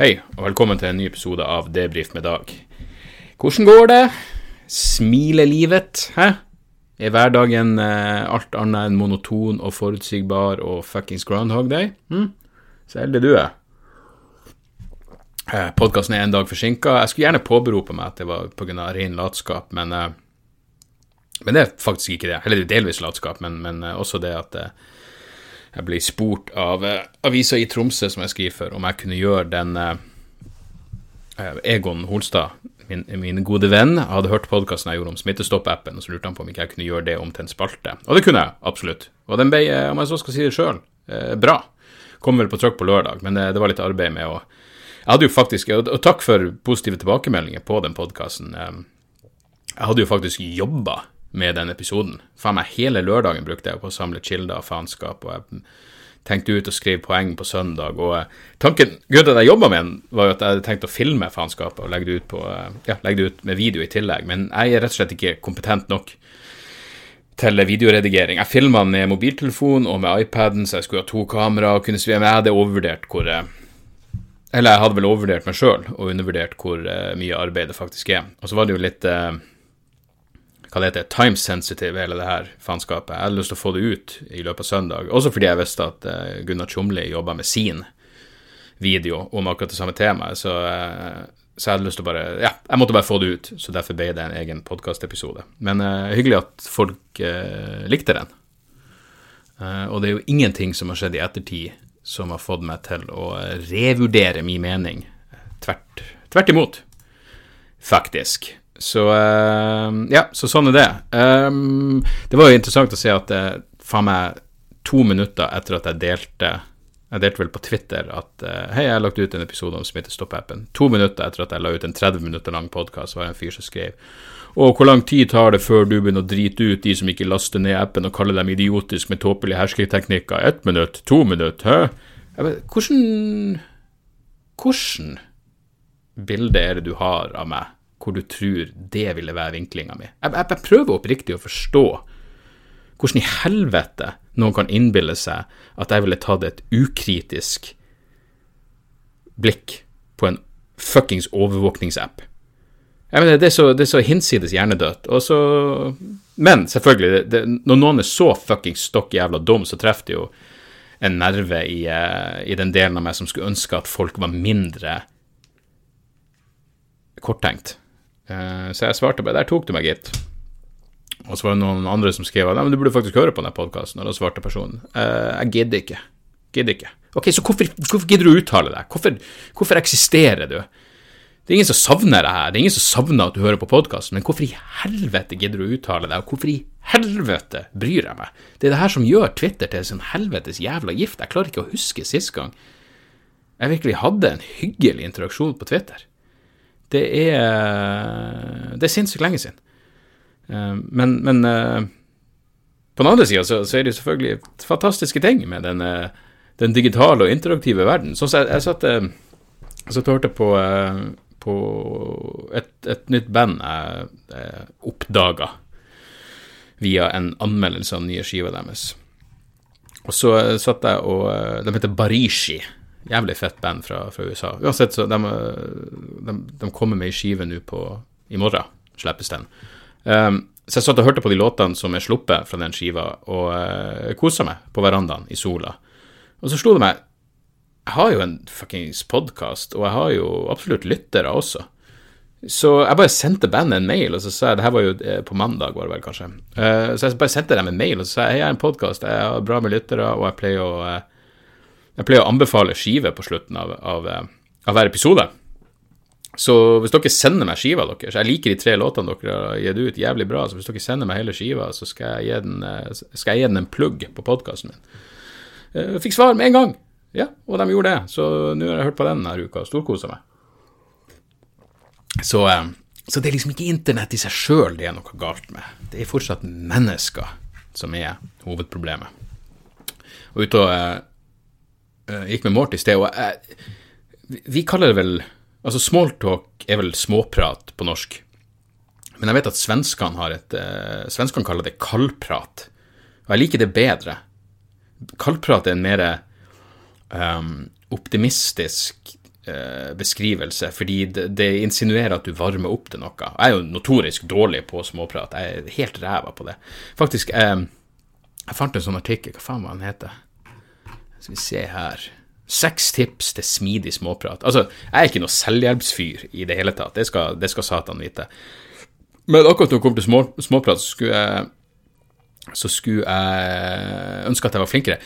Hei, og velkommen til en ny episode av Debrif med Dag. Hvordan går det? Smiler livet? Hæ? Er hverdagen eh, alt annet enn monoton og forutsigbar og fuckings Groundhog Day? Hm? Så heldig du er. Eh, Podkasten er en dag forsinka. Jeg skulle gjerne påberope meg at det var pga. ren latskap, men, eh, men det er faktisk ikke det. Eller er delvis latskap, men, men eh, også det at eh, jeg ble spurt av eh, avisa i Tromsø som jeg skriver for, om jeg kunne gjøre den eh, eh, Egon Holstad, min, min gode venn, hadde hørt podkasten jeg gjorde om Smittestopp-appen, og så lurte han på om ikke jeg kunne gjøre det om til en spalte. Og det kunne jeg, absolutt. Og den ble, eh, om jeg så skal si det sjøl, eh, bra. Kom vel på trykk på lørdag, men det, var litt arbeid med å Jeg hadde jo faktisk, og, og takk for positive tilbakemeldinger på den podkasten. Jeg hadde jo faktisk jobba med den episoden. Faen meg, hele lørdagen brukte jeg på å samle kilder og faenskap, og jeg tenkte ut å skrive poeng på søndag. Og eh, tanken, grunnen til at jeg jobba med den, var jo at jeg hadde tenkt å filme faenskapet og legge det på, eh, ja, legge det ut med video i tillegg, men jeg er rett og slett ikke kompetent nok til videoredigering. Jeg filma med mobiltelefon og med iPaden, så jeg skulle ha to kamera og kunne svime. Jeg hadde overvurdert hvor eh, Eller jeg hadde vel overvurdert meg sjøl og undervurdert hvor mye arbeid det faktisk er. Og så var det jo litt hva det heter, time sensitive, hele det her faenskapet. Jeg hadde lyst til å få det ut i løpet av søndag, også fordi jeg visste at uh, Gunnar Tjomli jobba med sin video om akkurat det samme temaet, så, uh, så jeg hadde lyst til å bare Ja, jeg måtte bare få det ut, så derfor ble det en egen podkastepisode. Men uh, hyggelig at folk likte den. og det er jo ingenting som har skjedd i ettertid som har fått meg til å revurdere min mening. Tvert, tvert imot, faktisk. Så uh, ja, så sånn er det. Um, det var jo interessant å se at det faen meg to minutter etter at jeg delte Jeg delte vel på Twitter at hei, jeg har lagt ut en episode om Smittestopp-appen. To minutter etter at jeg la ut en 30 minutter lang podkast, var det en fyr som skrev og hvor lang tid tar det før du begynner å drite ut de som ikke laster ned appen og kaller dem idiotisk med tåpelige hersketeknikker? Ett minutt? To minutt? Hæ? Vet, hvordan Hvordan bilde er det du har av meg? Hvor du tror det ville være vinklinga mi. Jeg, jeg, jeg, prøver oppriktig å forstå hvordan i helvete noen kan innbille seg at jeg ville tatt et ukritisk blikk på en fuckings overvåkningsapp. Jeg mener, det, er så, det er så hinsides hjernedødt. Og så, men selvfølgelig, det, det, når noen er så fuckings stokk jævla dum, så treffer det jo en nerve i, uh, i den delen av meg som skulle ønske at folk var mindre korttenkt. Uh, så jeg svarte bare Der tok du meg, gitt. Og så var det noen andre som skrev at du burde faktisk høre på denne podkasten, og da svarte personen uh, jeg gidder ikke. Gidder ikke. Ok, så hvorfor, hvorfor gidder du å uttale deg? Hvorfor, hvorfor, eksisterer du? Det er ingen som savner det her, det er ingen som savner at du hører på podkasten, men hvorfor i helvete gidder du å uttale deg, og hvorfor i helvete bryr jeg meg? Det er det her som gjør Twitter til sånn helvetes jævla gift. Jeg klarer ikke å huske sist gang jeg virkelig hadde en hyggelig interaksjon på Twitter. Det er, det er sinnssykt lenge siden. Eh, men, men eh, på den andre sida så, så, er det selvfølgelig fantastiske ting med den, den digitale og interaktive verden. Sånn jeg, jeg jeg satt og hørte på, på et, et, nytt band jeg, jeg oppdaga via en anmeldelse av den nye skiva deres. Og så satt jeg og De heter Barishi. Jævlig fett band fra, fra USA. Uansett, så de, de, de kommer med ei skive nå på I morgen slippes den. Um, så jeg satt og hørte på de låtene som er sluppet fra den skiva, og uh, kosa meg på verandaen i sola. Og så slo det meg Jeg har jo en fuckings podkast, og jeg har jo absolutt lyttere også. Så jeg bare sendte bandet en mail, og så sa jeg Det her var jo eh, på mandag, var det vel, kanskje. Uh, så jeg bare sendte dem en mail og så sa jeg, jeg har en podkast, jeg har bra med lyttere, og jeg pleier å uh, jeg pleier å anbefale skive på slutten av, av, eh, av, hver episode. Så hvis dere sender meg skiva deres Jeg liker de tre låtene dere har gitt ut, jævlig bra. Så hvis dere sender meg hele skiva, så skal jeg gi den, eh, jeg gi den en plugg på podkasten min. Jeg eh, fikk svar med en gang. Ja, og de gjorde det. Så nå har jeg hørt på den denne uka og storkosa meg. Så, så, det er liksom ikke internett i seg sjøl det er noe galt med. Det er fortsatt mennesker som er hovedproblemet. Og ut og gikk med Morty i sted, og jeg, vi kaller det vel Altså, smalltalk er vel småprat på norsk. Men jeg vet at svenskene har et uh, Svenskene kaller det kaldprat. Og jeg liker det bedre. Kaldprat er en mer um, optimistisk uh, beskrivelse, fordi det, det, insinuerer at du varmer opp til noe. Jeg er jo notorisk dårlig på småprat, jeg er helt ræva på det. Faktisk, um, jeg fant en sånn artikkel, hva faen var den heter? Skal vi se her Seks tips til smidig småprat. Altså, jeg er ikke noe selvhjelpsfyr i det hele tatt, det skal, det skal Satan vite. Men akkurat når det kommer til små, småprat, så skulle jeg så skulle jeg ønske at jeg var flinkere.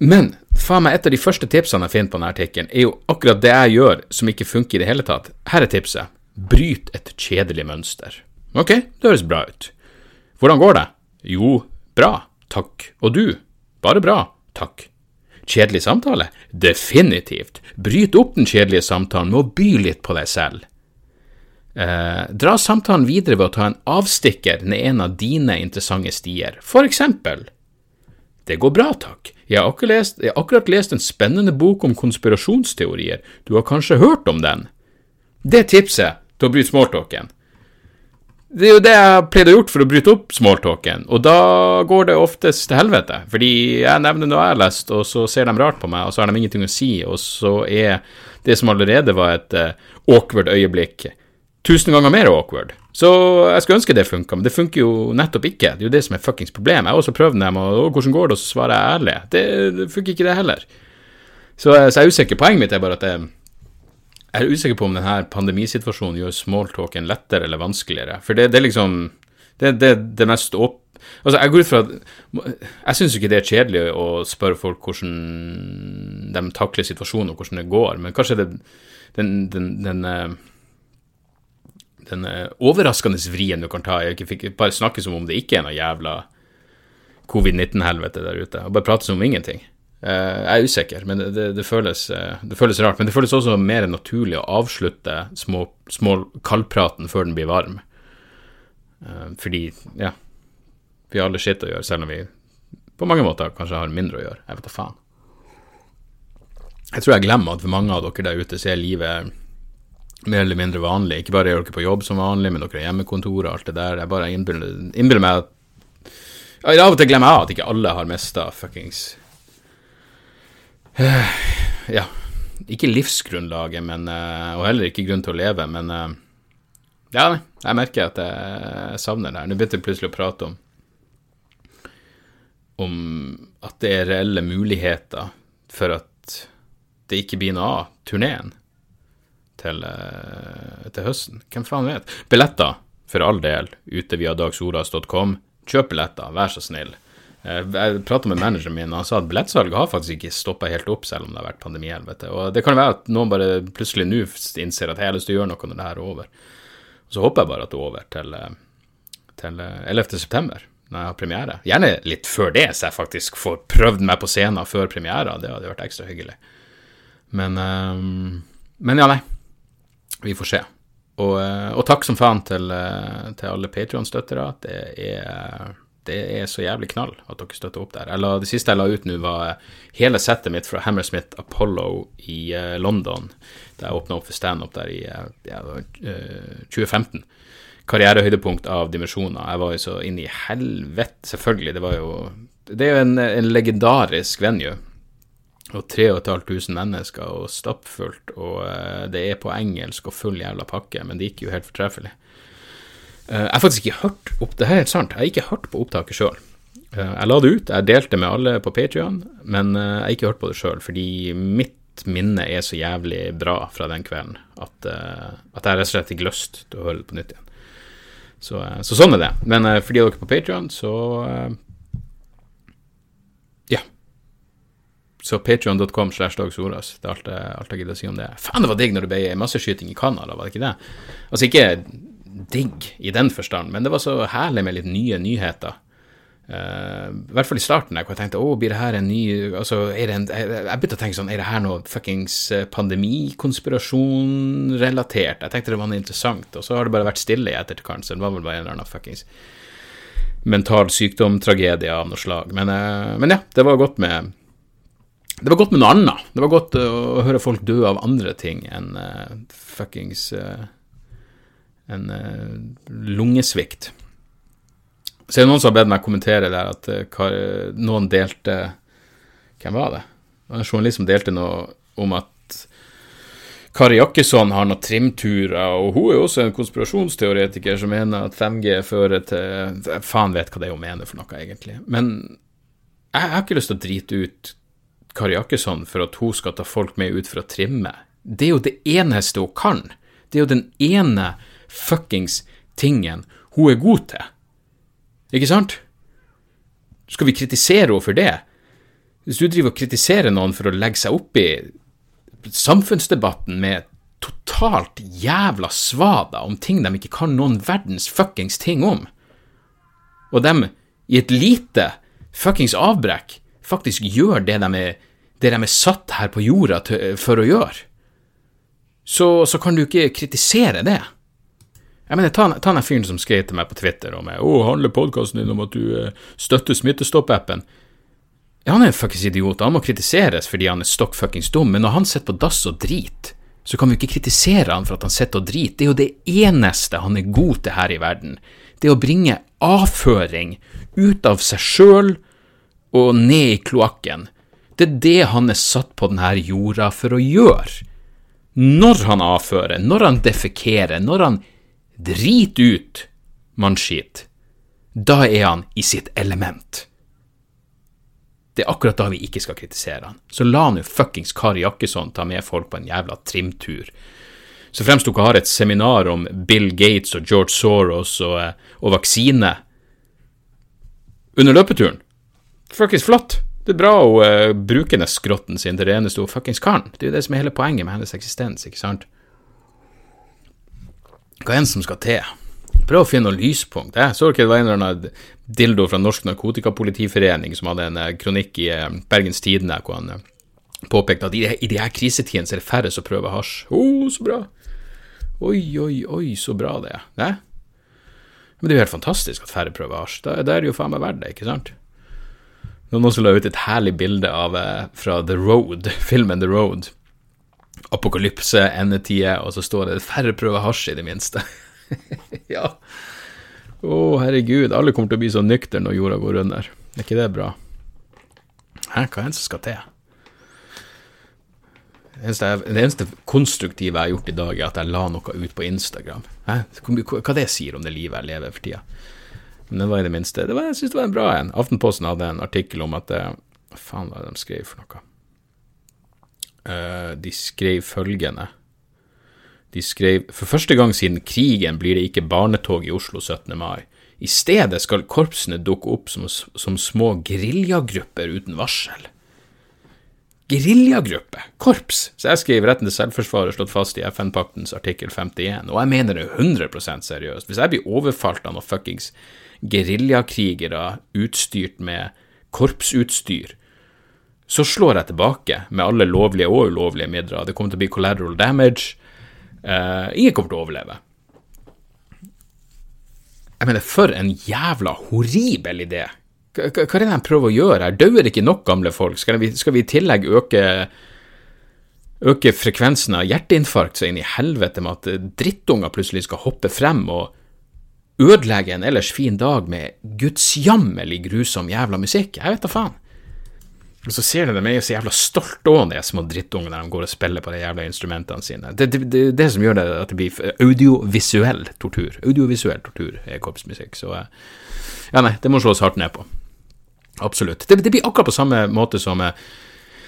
Men faen meg, et av de første tipsene jeg finner på denne artikkelen, er jo akkurat det jeg gjør som ikke funker i det hele tatt. Her er tipset. Bryt et kjedelig mønster. Ok, det høres bra ut. Hvordan går det? Jo, bra, takk. Og du? Bare bra, takk. Kjedelig samtale? Definitivt. Bryt opp den kjedelige samtalen med å by litt på deg selv. Eh, dra samtalen videre ved å ta en avstikker ned en av dine interessante stier, for eksempel. Det går bra, takk. Jeg har, lest, jeg har akkurat lest en spennende bok om konspirasjonsteorier, du har kanskje hørt om den? Det tipset å bryte smalltalken. Det er jo det jeg pleide å gjøre for å bryte opp smalltalken, og da går det oftest til helvete. Fordi jeg nevner noe jeg har lest, og så ser de rart på meg, og så har de ingenting å si, og så er det som allerede var et uh, awkward øyeblikk, tusen ganger mer awkward. Så jeg skulle ønske det funka, men det funker jo nettopp ikke. Det er jo det som er fuckings problemet. Jeg har også prøvd dem, og hvordan går det, og så svarer jeg ærlig. Det, det funker ikke, det heller. Så, så, jeg er usikker. Poenget mitt er bare at jeg, jeg er usikker på om denne pandemisituasjonen gjør smalltalken lettere eller vanskeligere. For det, det er liksom Det er det, mest opp... Altså, jeg går ut fra Jeg syns ikke det er kjedelig å spørre folk hvordan de takler situasjonen, og hvordan det går, men kanskje det den, den, den eh, den overraskende vrien du kan ta. Jeg fikk bare snakke som om det ikke er noe jævla covid-19-helvete der ute, og bare prate som om ingenting. Eh, jeg er usikker, men det, det, føles, eh, det, føles, rart. Men det føles også mer naturlig å avslutte små, små kaldpraten før den blir varm. Eh, fordi, ja Vi har alle skitt å gjøre, selv om vi på mange måter kanskje har mindre å gjøre. Jeg vet da faen. Jeg tror jeg glemmer at mange av dere der ute så er livet mer eller mindre vanlig. Ikke bare er dere på jobb som vanlig, men dere har hjemmekontor og alt det der. Jeg bare innbiller, innbiller meg at ja, Av og til glemmer jeg at ikke alle har mista fuckings Ja, ikke livsgrunnlaget, men, uh, og heller ikke grunn til å leve, men uh, Ja, jeg merker at jeg savner det her. Nå begynte jeg plutselig å prate om om at det er reelle muligheter for at det ikke blir noe av turneen til, eh, til, høsten. Hvem faen vet? Billetter, for all del, ute via dagsoras.com. Kjøp billetter, vær så snill. Eh, jeg prata med manageren min, og han sa at billettsalget har faktisk ikke stoppa helt opp, selv om det har vært pandemihelvete. Og det kan være at noen bare plutselig nå innser at jeg har lyst til å gjøre noe når det her er over. Og så håper jeg bare at det er over til, eh, til 11. september, når jeg har premiere. Gjerne litt før det, så jeg faktisk får prøvd meg på scenen før premiera. Det hadde vært ekstra hyggelig. Men, men ja, nei. Vi får se. Og, eh, og takk som faen til, eh, til alle Patrion-støttere. Det, det, er så jævlig knall at dere støtter opp der. La, det siste jeg la ut nå, var hele settet mitt fra Hammersmith Apollo i uh, London, da jeg åpna opp for standup der i uh, ja, uh, 2015. Karrierehøydepunkt av dimensjoner. Jeg var jo så inn i helvete, selvfølgelig. Det var jo Det er jo en, en legendarisk venue og 3500 mennesker og stappfullt, og det er på engelsk og full jævla pakke, men det gikk jo helt fortreffelig. Uh, jeg har faktisk ikke hørt opp, det er helt sant, jeg har ikke hørt på opptaket sjøl. Eh, jeg la det ut, jeg delte med alle på Patrion, men jeg har ikke hørt på det sjøl, fordi mitt minne er så jævlig bra fra den kvelden at, at jeg rett og slett ikke lyst til å høre det på nytt igjen. Så, så sånn er det. Men for de av dere på Patrion, så Ja. Så patrion.com slash dagsoras. Det er alt, alt jeg gidder å si om det. Faen, det var digg når det ble masseskyting i Canada, var det ikke det? Altså ikke digg i den forstand, men det var så herlig med litt nye nyheter. Uh, I hvert fall i starten, der, hvor jeg tenkte å, blir det her en ny altså, er det en, Jeg, jeg begynte å tenke sånn, er det her noe fuckings eh, pandemikonspirasjon-relatert? Jeg tenkte det var noe interessant, og så har det bare vært stille i etterkant, så det var vel bare en eller annen fuckings mental sykdom-tragedie av noe slag. Men, uh, men ja, det var godt med det var godt med noe annet. Det var godt å høre folk dø av andre ting enn uh, fuckings uh, en lungesvikt. Så er det noen som har bedt meg kommentere der at noen delte Hvem var det? Det var en journalist som delte noe om at Kari Jakkesson har noen trimturer, og hun er jo også en konspirasjonsteoretiker som mener at 5G fører til Faen vet hva det er hun mener for noe, egentlig. Men jeg har ikke lyst til å drite ut Kari Jakkesson for at hun skal ta folk med ut for å trimme. Det er jo det eneste hun kan. Det er jo den ene fuckings tingen hun er god til. Ikke sant? Skal vi kritisere henne for det? Hvis du driver og kritiserer noen for å legge seg opp i samfunnsdebatten med totalt jævla svada om ting de ikke kan noen verdens fuckings ting om, og de i et lite fuckings avbrekk faktisk gjør det de er, det de er satt her på jorda til, for å gjøre, så, så, kan du ikke kritisere det. Jeg mener, Ta, ta den fyren som skrev til meg på Twitter om å handler podkasten din om at du eh, støtter Smittestopp-appen. Ja, han er en fuckings idiot, han må kritiseres fordi han er stokk fuckings dum, men når han sitter på dass og driter, så kan vi ikke kritisere han for at han sitter og driter. Det er jo det eneste han er god til her i verden. Det å bringe avføring ut av seg sjøl og ned i kloakken. Det er det han er satt på denne jorda for å gjøre. Når han avfører, når han defekerer, når han driter ut mannskit, da er han i sitt element. Det er akkurat da vi ikke skal kritisere han. Så la nå fuckings Kari Jakkesson ta med folk på en jævla trimtur. Så fremst dere har et seminar om Bill Gates og George Soros og, eh, og vaksine under løpeturen. Fuckings flott. Det er bra å uh, bruke den skrotten sin til det eneste hun fuckings kan. Det er jo det som er hele poenget med hennes eksistens, ikke sant? Hva enn som skal til. Prøv å finne noen lyspunkt. Jeg så ikke det var en eller annen dildo fra Norsk Narkotikapolitiforening som hadde en uh, kronikk i uh, Bergens Tidende hvor han påpekte at i, i de her krisetidene så er det færre som prøver hasj. Å, oh, så bra. Oi, oi, oi, så bra det er. Ne? Men det er jo helt fantastisk at færre prøver hasj. Da, da er det jo faen meg verdt det, ikke sant? Noen også la ut et herlig bilde av eh, fra The Road, filmen The Road. Apokalypse, endetider, og så står det 'færre prøver hasj', i det minste. ja. Å, oh, herregud, alle kommer til å bli så nyktre når jorda går under. Er ikke det bra? Hæ, hva er det som skal til? Det eneste, det eneste, konstruktive jeg har gjort i dag, er at jeg la noe ut på Instagram. Hæ? Hva det sier om det livet jeg lever for tida? Men det var i det minste det var, Jeg syns det var en bra en. Aftenposten hadde en artikkel om at det, Hva faen var det de skrev for noe? Uh, de skrev følgende De skrev For første gang siden krigen blir det ikke barnetog i Oslo 17. mai. I stedet skal korpsene dukke opp som, som små geriljagrupper uten varsel. Geriljagruppe, korps. Så jeg skriver retten til selvforsvar er slått fast i FN-paktens artikkel 51, og jeg mener det 100% seriøst. Hvis jeg blir overfalt av noe fuckings geriljakrigere utstyrt med korpsutstyr, så slår jeg tilbake med alle lovlige og ulovlige midler. Det kommer til å bli collateral damage. Uh, ingen kommer til å overleve. Jeg mener, for en jævla horribel idé. Hva, er det de prøver å gjøre her? Dauer ikke nok gamle folk? Skal vi, skal vi i tillegg øke, øke frekvensen av hjerteinfarkt så inn i helvete med at drittunger plutselig skal hoppe frem og ødelegge en ellers fin dag med gudsjammelig grusom jævla musikk. Jeg vet da faen. Og så ser du dem er så jævla stolte òg, de små drittungene, når de går og spiller på de jævla instrumentene sine. Det er det, det, som gjør det at det blir audiovisuell tortur. Audiovisuell tortur er korpsmusikk. Så eh, ja, nei, det må slås hardt ned på. Absolutt. Det, det blir akkurat på samme måte som eh,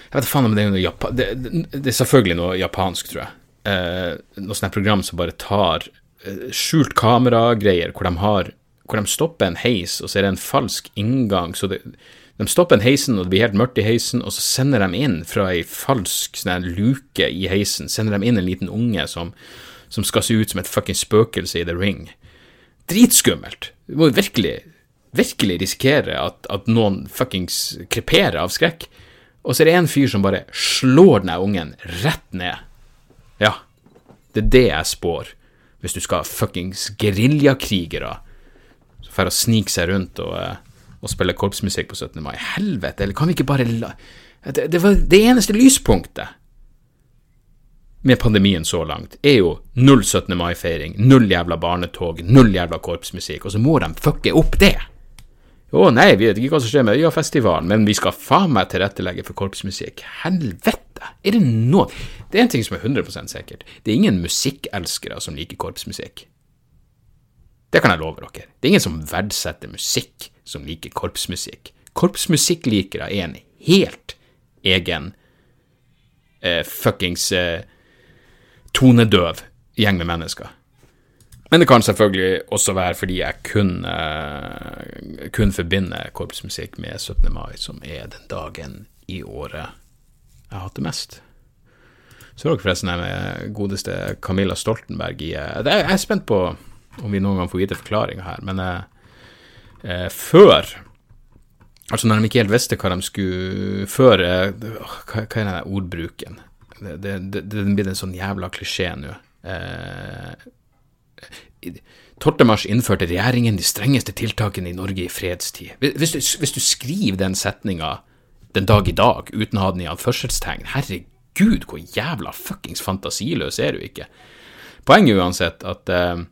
Jeg vet faen om det er noe Japan... Det, er selvfølgelig noe japansk, tror jeg. Eh, noe sånt program som bare tar Eh, skjult kameragreier hvor hvor de stopper en heis, og så er det en falsk inngang. så det, De stopper en heisen, og det blir helt mørkt i heisen, og så sender de inn fra ei falsk sånn luke i heisen sender de inn en liten unge som, som skal se ut som et fuckings spøkelse i The Ring. Dritskummelt. Du må jo virkelig, virkelig risikere at, at noen fuckings kreperer av skrekk. Og så er det en fyr som bare slår den ungen rett ned. Ja, det er det jeg spår hvis du skal ha fuckings geriljakrigere som får snike seg rundt og, eh, og spille korpsmusikk på 17. mai. Helvete, eller kan vi ikke bare la det, det, var det eneste lyspunktet med pandemien så langt, er jo null 17. mai-feiring, null jævla barnetog, null jævla korpsmusikk, og så må de fucke opp det. Å nei, vi vet ikke hva som skjer med Øyafestivalen, men vi skal faen meg tilrettelegge for korpsmusikk. Helvete! Er det noe Det er en ting som er 100% sikkert. Det er ingen musikkelskere som liker korpsmusikk. Det kan jeg love dere. Det er ingen som verdsetter musikk som liker korpsmusikk. Korpsmusikklikere er en helt egen eh, fuckings eh, tonedøv gjeng med mennesker. Men det kan selvfølgelig også være fordi jeg kun, eh, kun forbinder korpsmusikk med 17. mai, som er den dagen i året jeg har hatt det mest. Så dere forresten med godeste Camilla Stoltenberg i uh, Jeg er spent på om vi noen gang får vite forklaringa her, men eh, før Altså når de ikke helt visste hva de skulle Før Hva, hva er den ordbruken? Det, det, det, blir en sånn jævla klisjé nå. Eh, 12. innførte regjeringen de strengeste tiltakene i Norge i fredstid. Hvis du, hvis du skriver den setninga den dag i dag uten å ha den i anførselstegn, herregud, hvor jævla fuckings fantasiløs er du ikke? Poenget uansett at eh,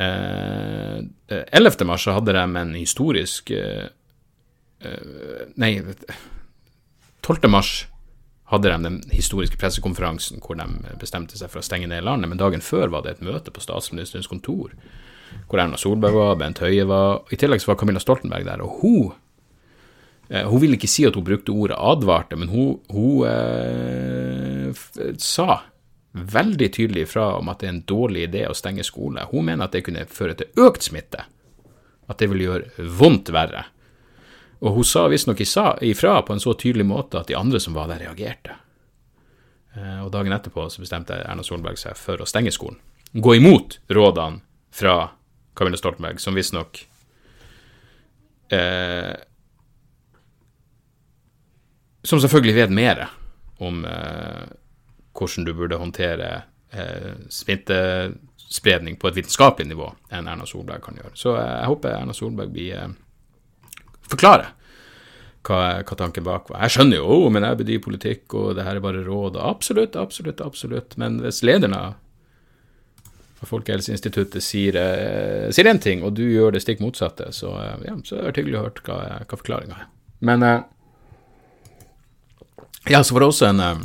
eh, 11. mars så hadde de en historisk eh, eh Nei, 12. mars hadde de den historiske pressekonferansen hvor de bestemte seg for å stenge ned landet, men dagen før var det et møte på statsministerens kontor, hvor Erna Solberg var, Bent Høie var, i tillegg så var Camilla Stoltenberg der, og hun eh, hun ville ikke si at hun brukte ordet advarte, men hun, hun eh, sa veldig tydelig ifra om at det er en dårlig idé å stenge skole. Hun mener at det kunne føre til økt smitte, at det ville gjøre vondt verre. Og hun sa visstnok ifra på en så tydelig måte at de andre som var der, reagerte. Eh, og dagen etterpå så bestemte Erna Solberg seg for å stenge skolen. Gå imot rådene fra Camilla Stoltenberg, som visstnok eh, Som selvfølgelig vet mer om eh, hvordan du burde håndtere eh, smittespredning på et vitenskapelig nivå enn Erna Solberg kan gjøre. Så eh, jeg håper Erna Solberg blir eh, forklarer hva, hva, tanken bak var. Jeg skjønner jo oh, men jeg bedriver politikk, og det her er bare råd. Absolutt, absolutt, absolutt. Men hvis lederen av Folkehelseinstituttet sier eh, ting, og du gjør det stikk motsatte, så, eh, ja, så er det hyggelig å høre hva, hva forklaringa er. Men eh, ja, så var det også en eh,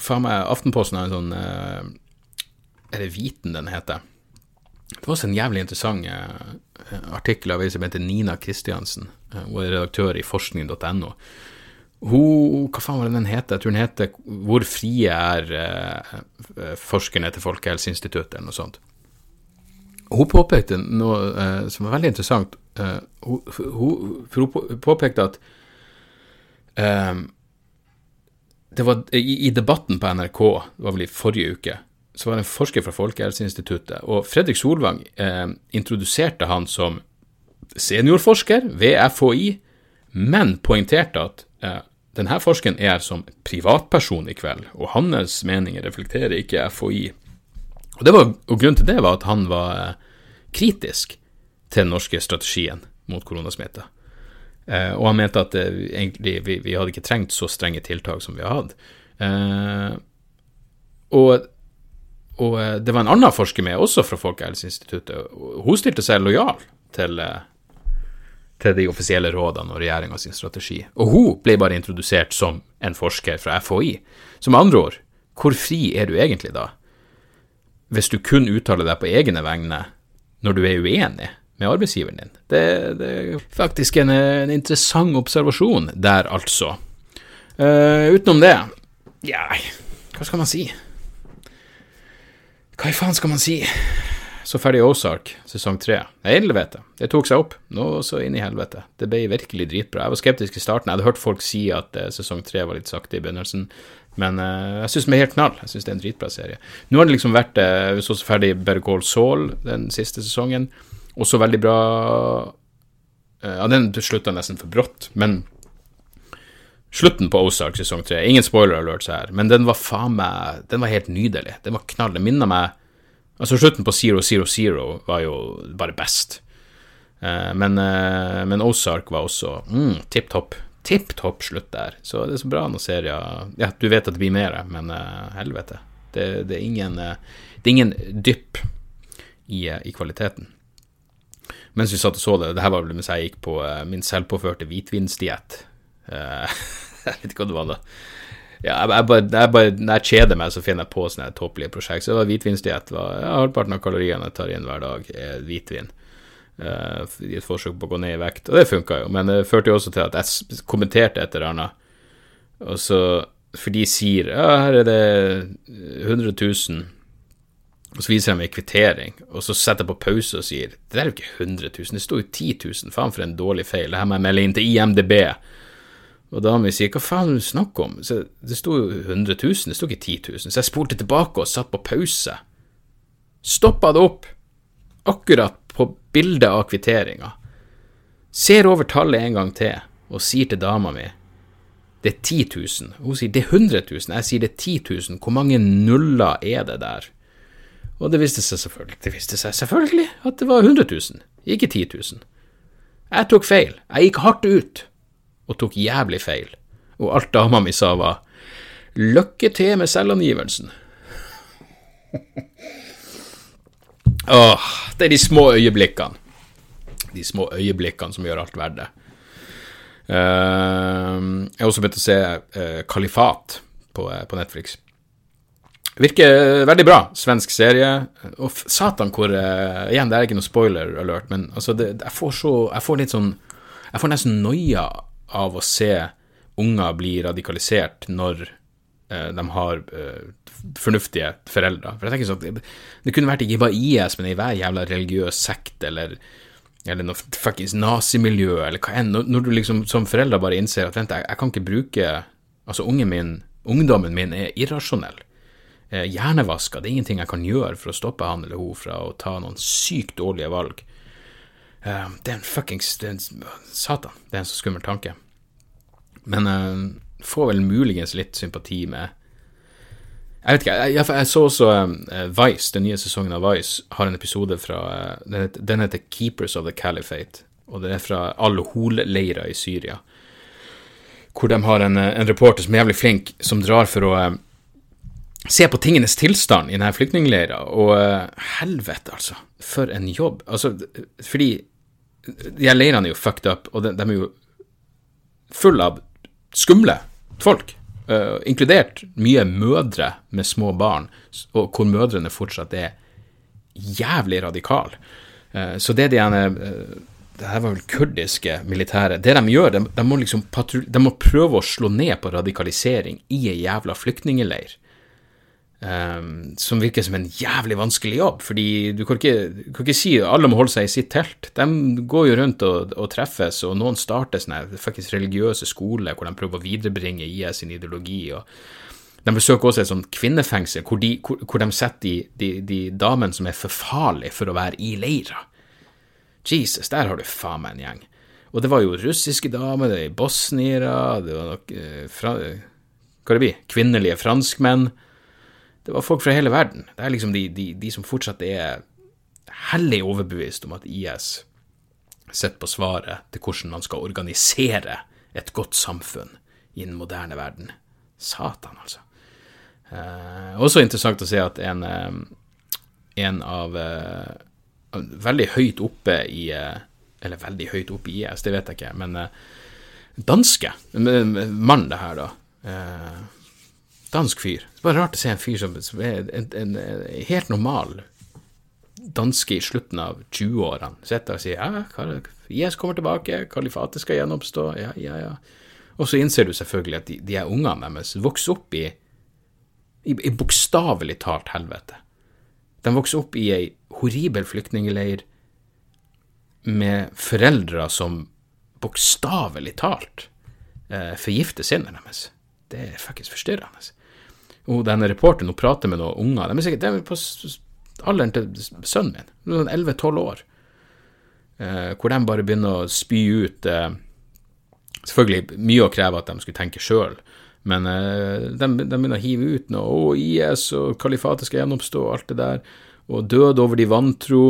Faen meg, Aftenposten har en sånn Er det Viten den heter? Det var også en jævlig interessant eh, artikkel av ei som heter Nina Kristiansen. Eh, hun er redaktør i forskning.no. Hun, hva faen var det den heter? Jeg tror den heter 'Hvor frie er eh, forskerne til Folkehelseinstituttet', eller noe sånt. Hun påpekte noe eh, som var veldig interessant. Eh, hun, hun, hun påpekte at eh, det var i, i, debatten på NRK, det var vel i forrige uke, så var det en forsker fra Folkehelseinstituttet, og Fredrik Solvang eh, introduserte han som seniorforsker ved FHI, men poengterte at eh, denne forskeren er som privatperson i kveld, og hans meninger reflekterer ikke FHI. Og, var, og Grunnen til det var at han var eh, kritisk til den norske strategien mot koronasmitte. Eh, og han mente at eh, egentlig vi, vi, hadde ikke trengt så strenge tiltak som vi har hatt. Eh, og og det var en annen forsker med, også fra Folkehelseinstituttet. Hun stilte seg lojal til, til de offisielle rådene og regjeringa sin strategi. Og hun ble bare introdusert som en forsker fra FHI. Så med andre ord, hvor fri er du egentlig da? Hvis du kun uttaler deg på egne vegne når du er uenig med arbeidsgiveren din. Det, det er faktisk en, en, interessant observasjon der, altså. Uh, utenom det, ja, hva skal man si? Hva i faen skal man si? Så ferdig Ozark, sesong tre. Helvete. Det tok seg opp. Nå så inn i helvete. Det ble virkelig dritbra. Jeg var skeptisk i starten. Jeg hadde hørt folk si at uh, sesong tre var litt sakte i begynnelsen. Men uh, jeg syns den er helt knall. Jeg syns det er en dritbra serie. Nå har det liksom vært uh, så ferdig Bergol Saul den siste sesongen. Også veldig bra uh, Ja, den slutta nesten for brått, men slutten på Ozark sesong tre. Ingen spoiler alerts her, men den var faen meg Den var helt nydelig. Den var knall. Den minner meg Altså, slutten på Zero Zero Zero var jo bare best. Uh, men, uh, men, Ozark var også mm, tipp topp. Tipp topp slutt der. Så det er så bra når serier Ja, du vet at det blir mer, men helvete. Det, det, er ingen, det er ingen dypp i, i kvaliteten. Mens vi satt og så det. Det her var vel mens jeg gikk på uh, min selvpåførte hvitvinsdiett. Uh, jeg vet ikke hva det var da. Ja, jeg, bare, jeg bare, når jeg kjeder meg, så finner jeg på sånne tåpelige prosjekt. Så det var hvitvinsdiett. Ja, halvparten av kaloriene jeg tar inn hver dag, er hvitvin. Uh, I et forsøk på å gå ned i vekt. Og det funka jo, men det førte jo også til at jeg kommenterte et eller annet. Og så, for de sier ja, her er det 100 000 og så viser de meg kvittering, og så setter jeg på pause og sier Det der er jo ikke 100 000, det står jo 10 000, faen for en dårlig feil, det her må jeg melde inn til IMDb. Og dama mi sier hva faen er det du snakker om, så det sto jo 100 000, det sto ikke 10 000, så jeg spolte tilbake og satt på pause. Stoppa det opp, akkurat på bildet av kvitteringa. Ser over tallet en gang til og sier til dama mi det er 10 000. Hun sier det er 100 000, jeg sier det er 10 000, hvor mange nuller er det der? Og det viste seg selvfølgelig, det viste seg selvfølgelig at det var 100 000, ikke 10 000. Jeg tok feil. Jeg gikk hardt ut og tok jævlig feil. Og alt dama mi sa var lykke til med selvangivelsen. Åh, det er de små øyeblikkene. De små øyeblikkene som gjør alt verdt det. Uh, jeg har også begynt å se uh, Kalifat på, uh, på Netflix. Virker veldig bra. Svensk serie. Og satan hvor uh, Igjen, det er ikke noe spoiler alert, men altså, det, jeg får så Jeg får litt sånn Jeg får nesten noia av å se unger bli radikalisert når uh, de har uh, fornuftige foreldre. For jeg tenker sånn det, det kunne vært ikke bare IS, men i hver jævla religiøs sekt eller eller noe fuckings nazimiljø, eller hva enn. Når, du liksom som forelder bare innser at vent, jeg, jeg kan ikke bruke Altså, ungen min, ungdommen min er irrasjonell hjernevaska. Det er ingenting jeg kan gjøre for å stoppe han eller hun fra å ta noen sykt dårlige valg. Eh, det er en fuckings Satan, det er en så skummel tanke. Men eh, får vel muligens litt sympati med jeg vet ikke, jeg, jeg, jeg så også Vice, den nye sesongen av Vice, har en episode fra den, heter, Keepers of the Caliphate, og det er fra Al-Hol-leira i Syria. Hvor de har en, en, reporter som er jævlig flink, som drar for å se på tingenes tilstand i denne flyktningleira, og uh, helvete, altså. For en jobb. Altså, fordi de her leirene er jo fucked up, og de, de er jo fulle av skumle folk. Uh, inkludert mye mødre med små barn, og hvor mødrene fortsatt er jævlig radikale. Uh, så det de ene det her var vel kurdiske militære Det de gjør, de, de må liksom de må prøve å slå ned på radikalisering i ei jævla flyktningleir. Um, som virker som en jævlig vanskelig jobb, fordi du kan ikke, du kan ikke si alle må holde seg i sitt telt. De går jo rundt og, og treffes, og noen starter sånne faktisk religiøse skoler hvor de prøver å viderebringe IS sin ideologi. og De besøker også et sånt kvinnefengsel hvor de, hvor, hvor de setter de, de, de, damene som er for farlige for å være i leira. Jesus, der har du faen meg en gjeng. Og det var jo russiske damer, det var bosniere, det var nok eh, fra, Hva det blir? Kvinnelige franskmenn. Det var folk fra hele verden. Det er liksom de, de, de som fortsatt er hellig overbevist om at IS sitter på svaret til hvordan man skal organisere et godt samfunn i den moderne verden. Satan, altså. Eh, også interessant å se at en, eh, en av eh, Veldig høyt oppe i eh, Eller veldig høyt oppe i IS, det vet jeg ikke, men eh, danske mann, det her, da. Eh, dansk fyr. Det er bare rart å se en fyr som, som er en, en, en, helt normal danske i slutten av 20-årene sitter og sier ja, IS kommer tilbake, kalifatet skal gjenoppstå, ja, ja, ja. Og så innser du selvfølgelig at de, de ungene deres vokser opp i, i, i bokstavelig talt helvete. De vokser opp i ei horribel flyktningleir med foreldre som bokstavelig talt eh, forgifter sinnet deres. Det er fuckings forstyrrende og denne reporteren hun prater med noen unger. De er sikkert de er på alderen til sønnen min, 11-12 år, eh, hvor de bare begynner å spy ut eh, Selvfølgelig mye å kreve at de skulle tenke sjøl, men eh, de, de, begynner å hive ut noe. Å, IS og kalifatet skal gjenoppstå, alt det der. Og død over de vantro.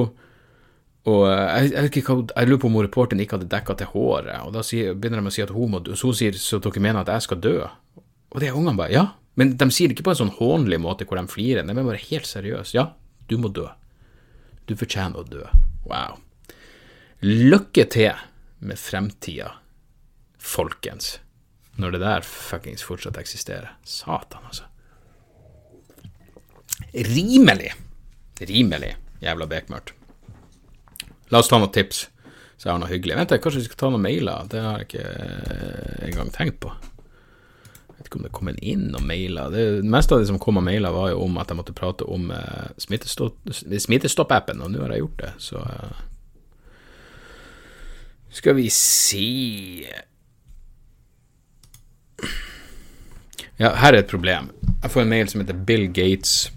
Og eh, jeg, jeg, jeg, lurer på om reporteren ikke hadde dekka til håret. Og da sier, begynner de å si at hun må dø. Så hun sier så dere mener at jeg skal dø. Og de ungene bare ja, men de sier det ikke på en sånn hånlig måte hvor de flirer, de er bare helt seriøse. Ja, du må dø. Du fortjener å dø. Wow. Lykke til med fremtida, folkens. Når det der fuckings fortsatt eksisterer. Satan, altså. Rimelig. Rimelig jævla bekmørkt. La oss ta noen tips, så jeg har noe hyggelig. Vent, kanskje vi skal ta noen mailer? Det har jeg ikke eh, engang tenkt på. Vet ikke om det kom inn noen mailer. Det, det meste av det som kom av mailer, var jo om at jeg måtte prate om uh, Smittestopp-appen, og nå har jeg gjort det, så uh, Skal vi si Ja, her er et problem. Jeg får en mail som heter Bill Gates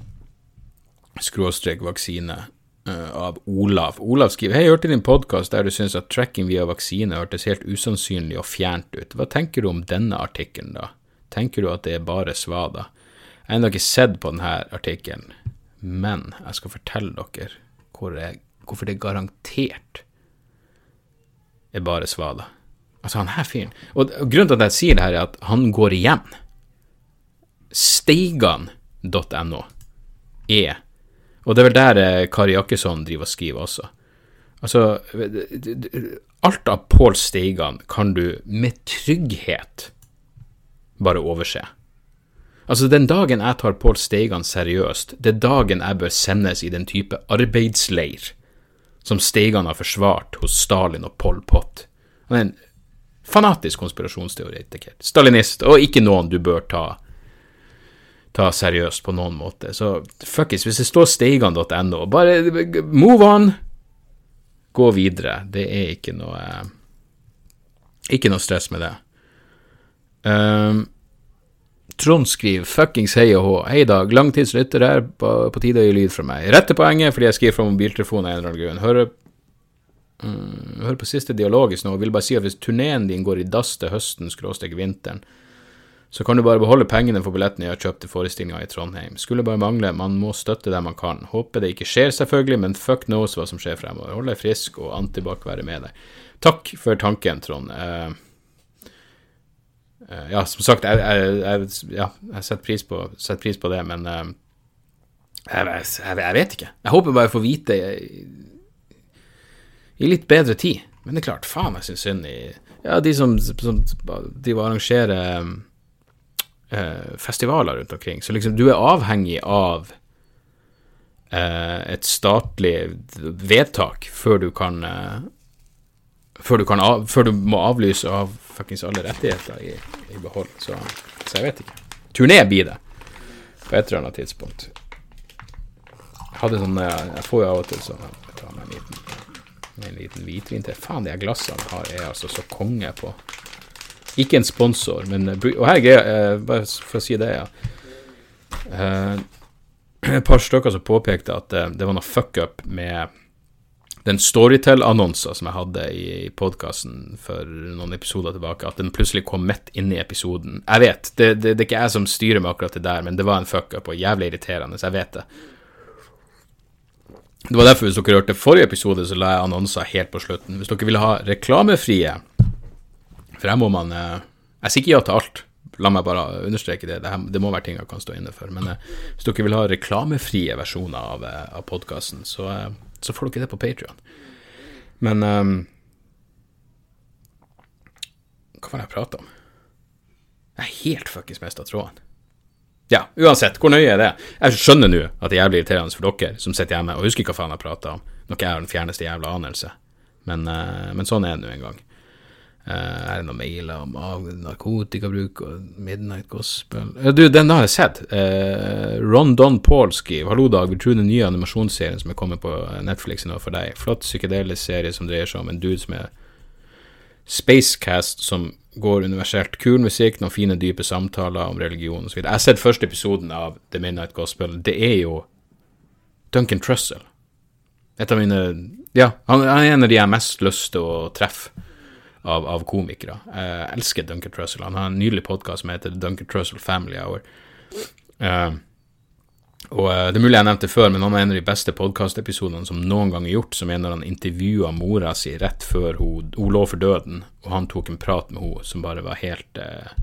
skråstrek vaksine uh, av Olav. Olav skriver Hei, jeg hørte din podkast der du syns at tracking via vaksine hørtes helt usannsynlig og fjernt ut. Hva tenker du om denne artikkelen, da? Tenker du at det er bare svada? Jeg har ennå ikke sett på denne artikkelen, men jeg skal fortelle dere hvor jeg, hvorfor det garantert er bare svada. Altså, han her fyren Og grunnen til at jeg sier det her, er at han går igjen. Steigan.no er og det er vel der eh, Kari Jakkesson driver og skriver også. Altså, alt av Pål Steigan kan du med trygghet bare overse. Altså, den dagen jeg tar Pål Steigan seriøst, det er dagen jeg bør sendes i den type arbeidsleir som Steigan har forsvart hos Stalin og Pol Pot. Han er en fanatisk konspirasjonsteoretiker. Stalinist, og ikke noen du bør ta ta seriøst på noen måte. Så fuckings, hvis det står steigan.no, bare move on! Gå videre. Det er ikke noe Ikke noe stress med det. Um, Trond skriver fuckings hei og hå. Hei Dag, langtidslytter her, på, på tide å gi lyd fra meg. Rette poenget fordi jeg skriver fra mobiltelefonen av en eller annen grunn. Hører, mm, hører på siste dialogisk nå og vil bare si at hvis turneen din går i dass til høsten, skråstrek vinteren, så kan du bare beholde pengene for billettene jeg har kjøpt til forestillinga i Trondheim. Skulle bare mangle, man må støtte der man kan. Håper det ikke skjer, selvfølgelig, men fuck knows hva som skjer fremover. Hold deg frisk, og Antibac være med deg. Takk for tanken, Trond. Uh, ja, som sagt, jeg, jeg, jeg, ja, jeg setter, pris på, setter, pris på, det, men uh, jeg, vet ikke. Jeg håper bare jeg får vite i, litt bedre tid. Men det er klart, faen, jeg syns synd i ja, de som, som de arrangerer um, eh, festivaler rundt omkring. Så liksom, du er avhengig av eh, et statlig vedtak før du kan eh, før, du av, før du må avlyse av fuckings alle rettigheter i, i behold. Så, så, jeg vet ikke. Turné blir det, på et eller annet tidspunkt. Jeg hadde sånn Jeg får jo av og til sånn jeg en liten, en liten hvitvin til. Faen, de glassene har, jeg altså så konge på. Ikke en sponsor, men eh, Og her er greia, eh, bare for å si det, ja. Eh, et par stykker som påpekte at det var noe fuck-up med den Storytel-annonsa som jeg hadde i podkasten for noen episoder tilbake, at den plutselig kom midt inne i episoden. Jeg vet, det, det, det, er ikke jeg som styrer med akkurat det der, men det var en fuck-up og jævlig irriterende, så jeg vet det. Det var derfor, hvis dere hørte forrige episode, så la jeg annonser helt på slutten. Hvis dere ville ha reklamefrie for her må man eh, Jeg sier ikke ja til alt. La meg bare understreke det. Det, det må være ting jeg kan stå inne for. Men eh, hvis dere vil ha reklamefrie versjoner av, eh, av podkasten, så, så, får dere det på Patrion. Men um, Hva var det jeg prata om? Jeg er helt fuckings mista tråden. Ja, uansett, hvor nøye er det? Jeg skjønner nå at det er jævlig irriterende for dere som sitter hjemme og husker hva faen jeg prata om, når jeg har den fjerneste jævla anelse. Men, uh, men sånn er det nå en gang. Uh, er det noen mailer om narkotikabruk og Midnight Gospel Ja, Du, den har jeg sett. Uh, Ron Don Paul skriver Hallo, Dag. Vil tro den nye animasjonsserien som er kommet på Netflix nå for deg. Flott psykedelisk serie som dreier seg om en dude som er Spacecast, som går universelt. Kul musikk, noen fine, dype samtaler om religion osv. Jeg har sett første episoden av The Midnight Gospel. Det er jo Duncan Trussell. Et av mine Ja, han er en av de jeg mest lyst til å treffe av, av komikere. Jeg elsker Duncan Trussell. Han har en nydelig podkast som heter Duncan Trussell Family Hour. Uh, og uh, Det er mulig jeg nevnte før, men han er en av de beste podkastepisodene som noen gang er gjort, som er når han intervjua mora si rett før hun, hun, lå for døden, og han tok en prat med henne som bare var helt uh,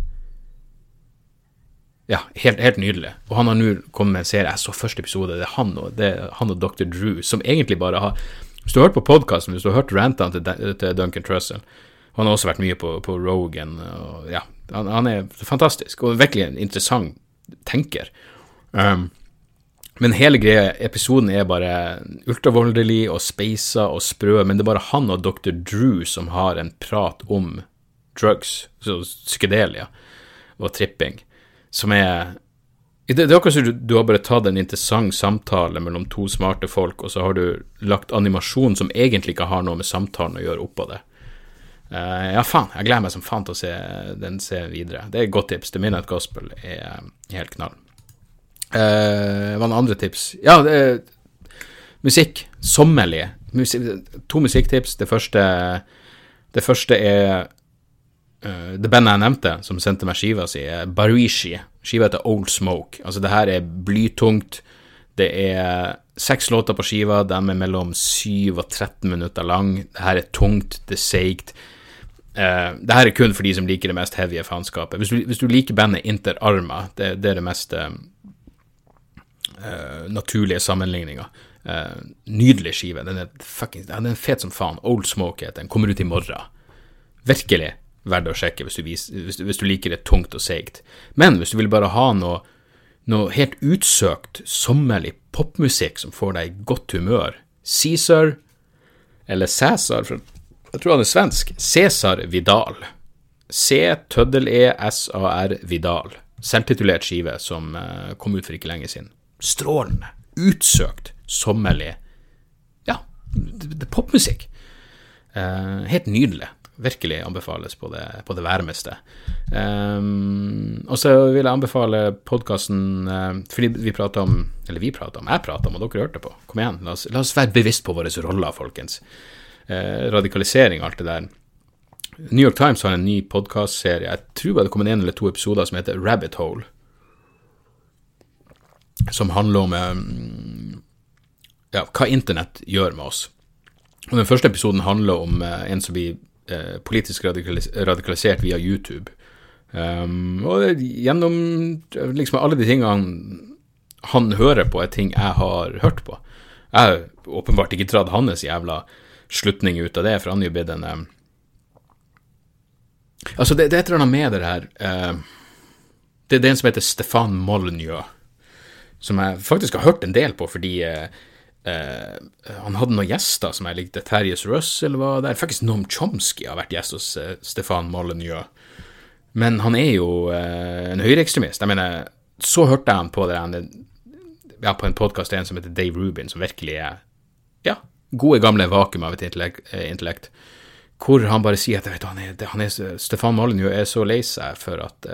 ja, helt, helt, nydelig. Og han har nå kommet med en serie, jeg så første episode, det er han og, det er han og Dr. Drew, som egentlig bare har Hvis du har hørt på podkasten, hvis du har hørt rantene til, til Duncan Trussell Han har også vært mye på, på Rogan. Og, ja, han, han, er fantastisk, og virkelig en interessant tenker. Um, men hele greia, episoden er bare ultravoldelig og speisa og sprø, men det er bare han og Dr. Drew som har en prat om drugs, så psykedelia og tripping, som er det, er akkurat som du, du har bare tatt en interessant samtale mellom to smarte folk, og så har du lagt animasjon som egentlig ikke har noe med samtalen å gjøre, oppå det. Uh, ja, faen, jeg gleder meg som faen til å se den se videre. Det er et godt tips. The Midnight Gospel er helt knall. Uh, hva er andre tips? Ja, det er musikk. Sommerlige. Musi to musikktips. Det første, det første er uh, det bandet jeg nevnte, som sendte meg skiva si, Barishi. Skiva heter Old Smoke. Altså, det her er blytungt. Det er seks låter på skiva. De er mellom 7 og 13 minutter lang. Det her er tungt, det er seigt. Uh, det her er kun for de som liker det mest heavy faenskapet. Hvis, hvis, du liker bandet Inter Arma, det, det er det mest uh, naturlige sammenligninga. Uh, nydelig skive. Den er, fucking, den er fet som faen. Old Smoke heter den. Kommer ut i morgen. Virkelig verdt å sjekke hvis du, vis, hvis, hvis du, liker det tungt og seigt. Men hvis du vil bare ha noe, noe helt utsøkt, sommerlig popmusikk som får deg i godt humør, Cæsar, eller Cæsar, jeg tror han er svensk, Cæsar Vidal. C-tøddel-e-s-a-r Vidal. Selvtitulert skive som uh, kom ut for ikke lenge siden. Strålende, utsøkt, sommerlig. Ja, det, er popmusikk. Uh, helt nydelig virkelig anbefales på det, på det varmeste. Um, og så vil jeg anbefale podkasten eh, fordi vi prater om Eller vi prater om, jeg prater om, og dere hørte på. Kom igjen, la oss, la oss være bevisst på våre roller, folkens. Uh, radikalisering og alt det der. New York Times har en ny podkastserie. Jeg tror det kommer en eller to episoder som heter Rabbit Hole. Som handler om um, ja, hva internett gjør med oss. Og Den første episoden handler om uh, en som blir eh, politisk radikalis radikalisert via YouTube. Um, og gjennom liksom alle de tingene han, hører på, er ting jeg har hørt på. Jeg har åpenbart ikke dratt hans jævla slutning ut av det, for han er jo blitt en um, Altså, det, det, er et eller annet med det her uh, Det er en som heter Stefan Molyneux, som jeg faktisk har hørt en del på fordi uh, Uh, han hadde noen gjester som jeg likte. Terjes Russell var der. Faktisk Noam Chomsky har vært gjest hos uh, Stefan Molyneux. Men han er jo uh, en høyreekstremist. Jeg mener, så hørte jeg han på det ja, på en podkast som heter Dave Rubin, som virkelig er ja, gode, gamle vakuum av et intellekt, hvor han bare sier at vet, han er, han er, Stefan Molyneux er så lei seg for at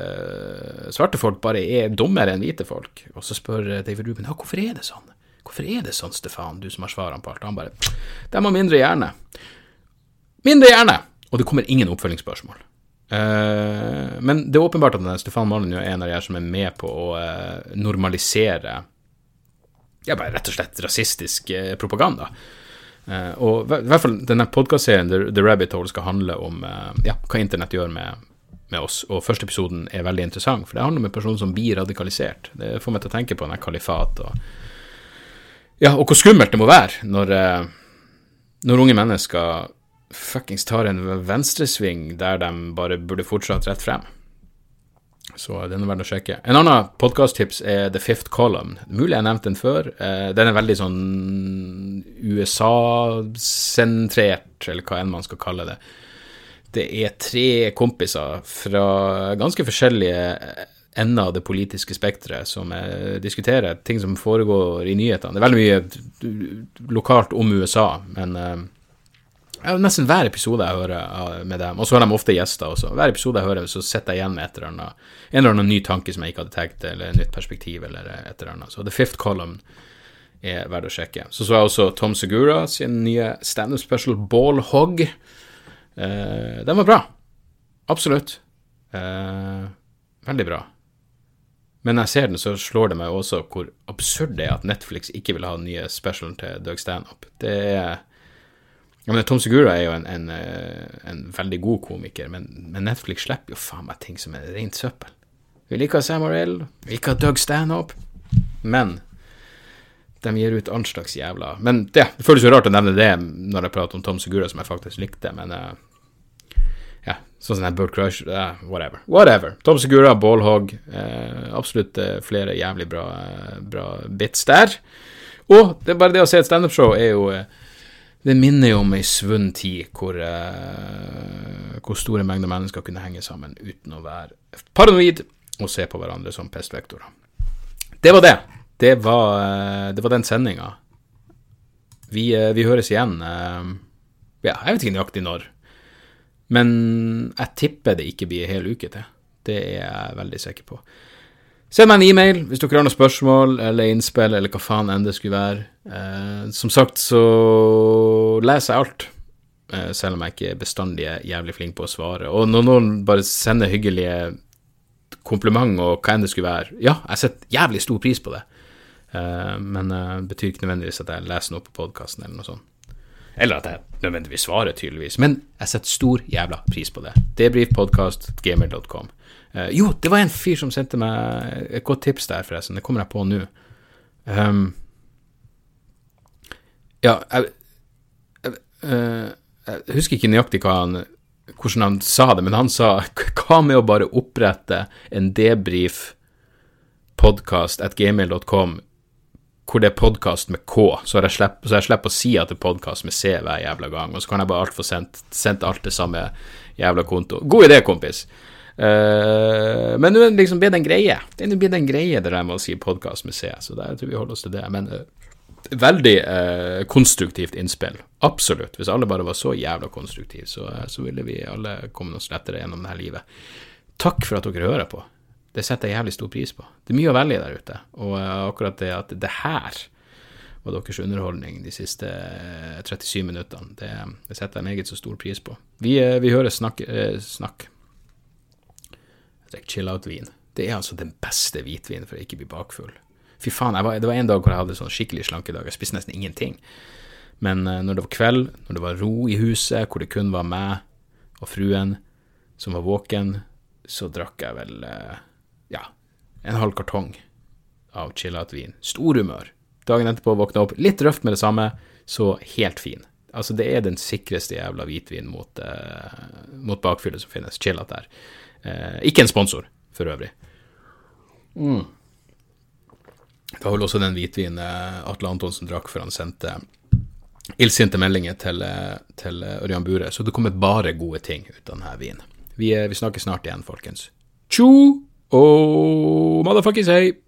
svarte folk bare er dummere enn hvite folk. Og så spør David Ruben ja, hvorfor er det sånn. Hvorfor er det sånn, Stefan, du som har svarene på alt? Han bare De har mindre hjerne. Mindre hjerne! Og det kommer ingen oppfølgingsspørsmål. Uh, men det er åpenbart at Stefan Molyneux er en av de som er med på å uh, normalisere ja, bare rett og slett rasistisk uh, propaganda. Og i hvert fall denne podkastserien The, The Rabbit Hole skal handle om ja, hva internett gjør med, med, oss. Og første episoden er veldig interessant, for det handler om en person som blir radikalisert. Det får meg til å tenke på denne kalifat og ja, og hvor skummelt det må være når, eh, når unge mennesker fuckings tar en venstresving der de bare burde fortsatt rett frem. Så den er verdt å sjekke. En annen podkasttips er The Fifth Column. Mulig jeg har nevnt den før. Eh, den er veldig sånn USA-sentrert, eller hva enn man skal kalle det. Det er tre kompiser fra ganske forskjellige ender av det politiske spekteret som diskuterer ting som foregår i nyhetene. Det er veldig mye lokalt om USA, men uh, nesten hver episode jeg hører med dem, og så har de ofte gjester også. Hver episode jeg hører, så sitter jeg igjen med et eller annet, en eller annen ny tanke som jeg ikke hadde tenkt, eller et nytt perspektiv, eller et eller annet. Så The Fifth Column er verdt å sjekke. Så så jeg også Tom Segura sin nye standup special Ball Hog. Uh, den var bra. Absolutt. Uh, veldig bra. Men når jeg ser den, så slår det meg også hvor absurd det er at Netflix ikke vil ha den nye specialen til Doug Stanhope. Det er men Tom Segura er jo en, en, eh, en veldig god komiker, men, men, Netflix slipper jo faen meg ting som er rent søppel. Vi liker Sam Morell, vi liker Doug Stanhope, men de gir ut all slags jævla Men det, det føles jo rart å nevne det når jeg prater om Tom Segura, som jeg faktisk likte, men uh, ja, sånn som den Bird Crush, uh, whatever. Whatever. Tom Segura, Ballhog, uh, absolutt flere jævlig bra, bra, bits der. Og det er bare det å se et standup-show er jo Det minner jo om ei svunnen tid hvor, hvor store mengder mennesker kunne henge sammen uten å være paranoid og se på hverandre som pestvektorer. Det var det. Det var, uh, det var den sendinga. Vi, uh, vi, høres igjen. Ja, jeg vet ikke nøyaktig når. Men jeg tipper det ikke blir en hel uke til. Det er jeg veldig sikker på. Send meg en e-mail hvis dere har noen spørsmål eller innspill eller hva faen enn det skulle være. Eh, som sagt så leser jeg alt, eh, selv om jeg ikke bestandig er jævlig flink på å svare. Og når noen bare sender hyggelige kompliment og hva enn det skulle være, ja, jeg setter jævlig stor pris på det. eh, men det uh, betyr ikke nødvendigvis at jeg leser noe på podkasten eller noe sånt. Eller at jeg nødvendigvis svarer, tydeligvis. Men jeg setter stor jævla pris på det. Debrifpodkastgamer.com. Uh, jo, det var en fyr som sendte meg et godt tips der, forresten. Det kommer jeg på nå. Um, ja, jeg, jeg, uh, jeg husker ikke nøyaktig han hvordan han sa det, men han sa hva med å bare opprette en debrief podcast at gmail.com hvor det er podkast med K, så jeg, slipper, så jeg slipper å si at det er podkast med C hver jævla gang, og så kan jeg bare alt få sendt, sendt alt til samme jævla konto. God idé, kompis! Uh, men nå blir det liksom en greie. Det blitt en greie det der med å si podkast så der, tror vi holder oss til det. Men uh, veldig uh, konstruktivt innspill. Absolutt. Hvis alle bare var så jævla konstruktive, så, så ville vi alle kommet oss lettere gjennom det her livet. Takk for at dere hører på. Det setter jeg jævlig stor pris på. Det er mye å velge der ute, og akkurat det at det her var deres underholdning de siste 37 eh, minuttene, det, det setter jeg meget så stor pris på. Vi, vi hører snakk. snakk. Jeg drikker chill-out-vin. Det er altså den beste hvitvinen for å ikke bli bakfull. Fy faen, var, det var en dag hvor jeg hadde sånn skikkelig slankedag. Jeg spiste nesten ingenting. Men når det var kveld, når det var ro i huset, hvor det kun var meg og fruen som var våken, så drakk jeg vel ja, en halv kartong av chill-out-vin. Stor humør. Dagen etterpå våkna opp litt røft med det samme, så helt fin. Altså, det er den sikreste jævla hvitvin mot, eh, mot bakfyllet som finnes. Chill-out der. Uh, ikke en sponsor, for øvrig. Mm. Det var vel også den hvitvinen uh, Atle Antonsen drakk før han sendte illsinte meldinger til, til Ørjan Bure. Så det kommer bare gode ting ut av denne vinen. Vi, vi snakkes snart igjen, folkens. Tjo! Oh, motherfuckers, hei!